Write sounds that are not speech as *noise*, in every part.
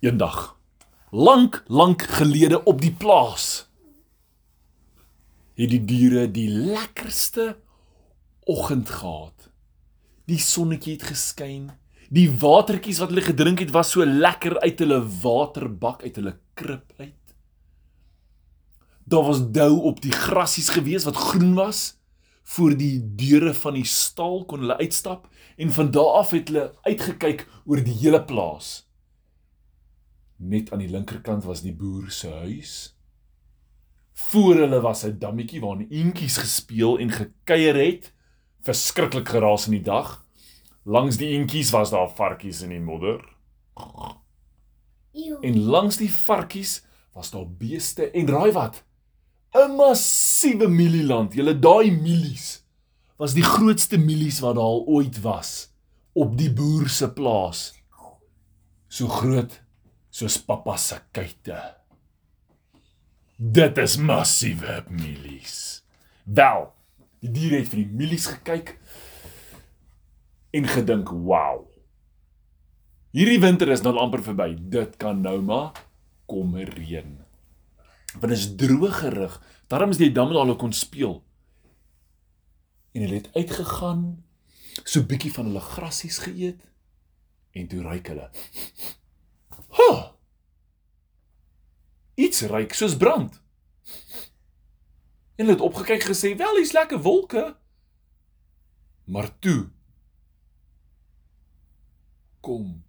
Eendag, lank, lank gelede op die plaas, het die diere die lekkerste oggend gehad. Die sonnetjie het geskyn. Die watertjies wat hulle gedrink het was so lekker uit hulle waterbak uit hulle krib uit. Daar was dou op die grasies gewees wat groen was. Voor die deure van die stal kon hulle uitstap en van daar af het hulle uitgekyk oor die hele plaas. Net aan die linkerkant was die boer se huis. Voor hulle was 'n dammetjie waarin eentjies gespeel en gekuier het. Verskriklik geraas in die dag. Langs die eentjies was daar varkies in die modder. En langs die varkies was daar beeste en raai wat? 'n Massiewe mielieland. Julle daai mielies was die grootste mielies wat daar al ooit was op die boer se plaas. So groot soos pappa se kuite. Dit is massiewe mielies. Wel, die diere het vir die mielies gekyk en gedink, "Wow. Hierdie winter is nou amper verby. Dit kan nou maar kom reën." Want is droog gerig. Daarom is die dam daar hulle kon speel. En hulle het uitgegaan, so bietjie van hulle grasies geëet en toe ryk hulle. Ha! Iets ryk soos brand. En hulle het opgekyk gesê, "Wel, hier's lekker wolke." Maar toe kom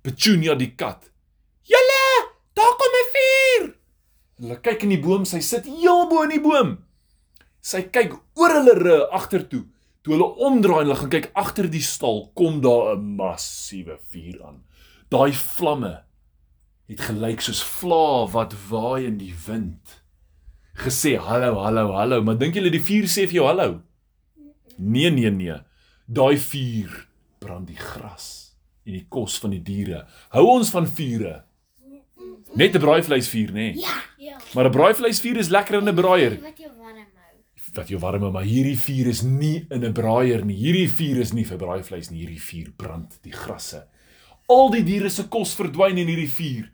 Petunia die kat. "Julle, daar kom 'n vuur." Hulle kyk in die boom, sy sit heel bo in die boom. Sy kyk oor hulle rug agtertoe. Toe hulle omdraai en hulle gaan kyk agter die stal, kom daar 'n massiewe vuur aan. Daai vlamme het gelyk soos vlae wat waai in die wind. Gesê hallo, hallo, hallo, maar dink julle die vuur sê vir jou hallo? Nee, nee, nee. Daai vuur brand die gras en die kos van die diere. Hou ons van vure. Net 'n braaivleisvuur, nê? Nee. Ja. Ja. Maar 'n braaivleisvuur is lekker in 'n braaier. Wat jou warm Wat jou warm hou, maar hierdie vuur is nie in 'n braaier nie. Hierdie vuur is nie vir braaivleis nie. Hierdie vuur brand die grasse. Al die diere se kos verdwyn in hierdie vuur.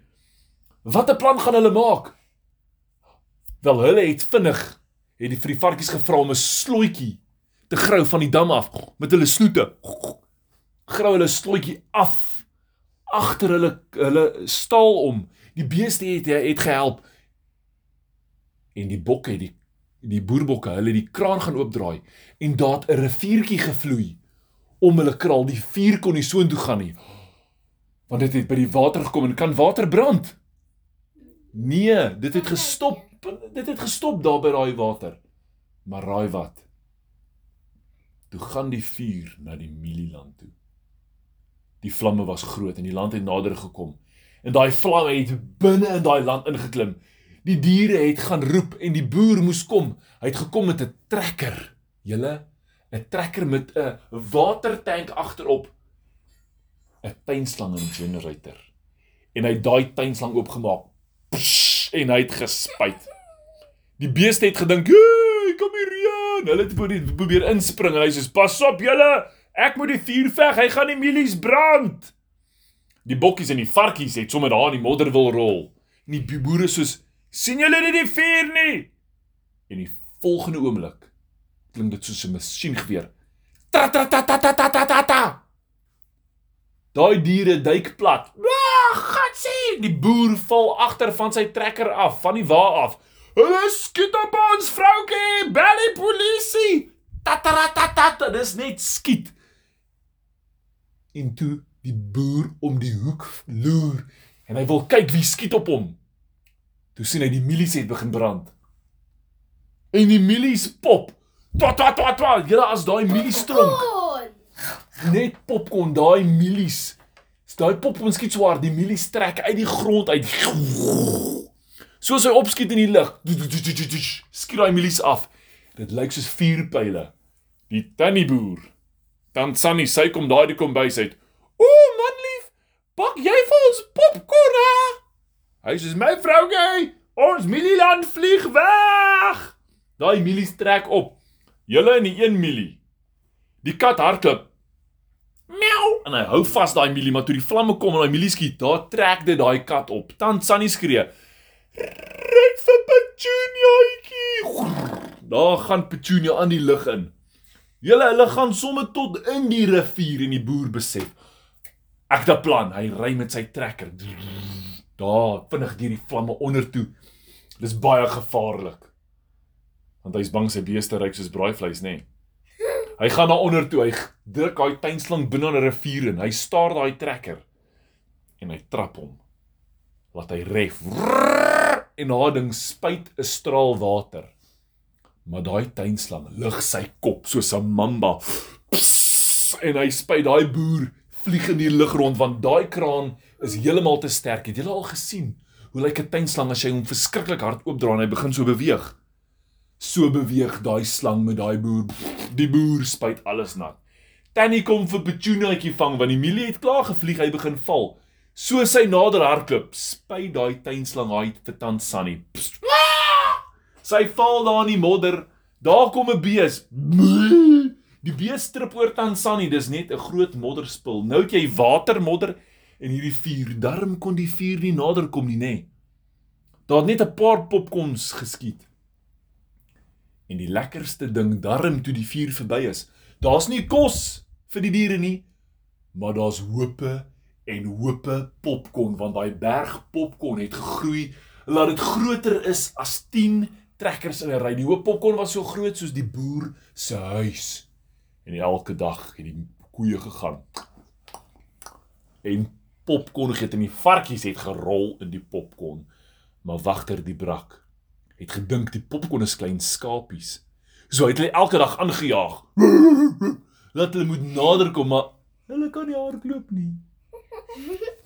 Wat 'n plan gaan hulle maak? Wel, hulle het vinnig het die vir die varkies gevra om 'n slotjie te grou van die dam af met hulle snoete. Grou hulle slotjie af agter hulle hulle stal om. Die beeste het het gehelp. En die bokke het die die boerbokke, hulle die kraan gaan oopdraai en daar het 'n riviertjie gevloei om hulle kraal. Die vuur kon nie soontoe gaan nie. Want dit het by die water gekom en kan water brand. Nee, dit het gestop. Dit het gestop daar by daai water. Maar raai wat? Toe gaan die vuur na die mielieland toe. Die vlamme was groot en die land het nader gekom. En daai vlamme het binne in daai land ingeklim. Die diere het gaan roep en die boer moes kom. Hy het gekom met 'n trekker. Julle, 'n trekker met 'n watertank agterop. 'n Tuinslang en generator. En hy het daai tuinslang oopgemaak. Psh, en hy het gespuit. Die beeste het gedink, "Hey, kom hier reën." Hulle het probeer probeer inspring en hy sê, "Pas op julle, ek moet die vuur veg, hy gaan die mielies brand." Die bokkies en die varkies het sommer daar in die modder wil rol. En die boere soos, "Sien julle nie die vuur nie?" En die volgende oomblik klink dit soos 'n masjiengeweer. Ta ta ta ta ta ta ta ta. ta. Daai diere duik plat. Wag, gaan sien. Die boer val agter van sy trekker af, van die wa af. Hulle skiet op ons vroutjie, bel die polisie. Ta ta ta ta ta, dis net skiet. En toe die boer om die hoek loer en hy wil kyk wie skiet op hom. Toe sien hy die mielies het begin brand. En die mielies pop. Twa twa twa twa, julle as daai mielies stronk. Net popcorn daai mielies. Daai popcorn skiet so hard, die mielies trek uit die grond uit. Soos hy opskiet in die lug. Skiet daai mielies af. Dit lyk soos vuurpyle. Die tannie boer. Dan Sunny, sy kom daai die kombuis uit. Ooh, manlief, bak jy vir ons popcorn hè? Hy sê my vrougie, ons mielieland vlieg weg. Daai mielies trek op. Julle in die 1 mielie. Die kat hardloop. Miau en hy hou vas daai mielie, maar toe die vlamme kom en daai mielie skiet, daar trek dit daai kat op. Tant Sunny skree: "Red vir Petuniaatjie!" Daar gaan Petunia aan die lug in. Julle hulle gaan sommer tot in die rivier en die boer besef. Ek het 'n plan. Hy ry met sy trekker. Daar vinnig deur die vlamme onder toe. Dis baie gevaarlik. Want hy's bang sy beeste ryk soos braaivleis, nê. Nee. Hy gaan na onder toe. Hy druk daai tuinslang binne in 'n rivier en hy staar daai trekker en hy trap hom. Laat hy ref. En daai ding spuit 'n straal water. Maar daai tuinslang lig sy kop soos 'n mamba. Pss, en hy spuit daai boer vlieg in die lug rond want daai kraan is heeltemal te sterk. Het julle al gesien hoe lyk 'n tuinslang as jy hom verskriklik hard oopdra en hy begin so beweeg? So beweeg daai slang met daai boer. Die boer spuit alles nat. Tannie kom vir Petuniaatjie vang want die mielie het klaar gevlieg, hy begin val. So sy nader hardloop, spuit daai tuinslang uit vir tant Sunny. Sy val daar in die modder. Daar kom 'n bees. Die bees strip oor tant Sunny, dis net 'n groot modderspul. Nou het jy watermodder en hierdie vuur. Darm kon die vuur nie nader kom nie, nê. Daar het net 'n paar popkons geskiet. En die lekkerste ding darm toe die vuur verby is. Daar's nie kos vir die diere nie, maar daar's hoope en hoope popcorn want daai berg popcorn het gegroei laat dit groter is as 10 trekkers in 'n ry. Die hoop popcorn was so groot soos die boer se huis. En elke dag het die koeie gegaan. En popcorn het in die varkies het gerol in die popcorn. Maar wagter die brak het gedink die popcorn is klein skapies. So het hulle elke dag aangejaag. *laughs* Laat hulle moet nader kom, maar hulle kan nie hardloop nie. *laughs*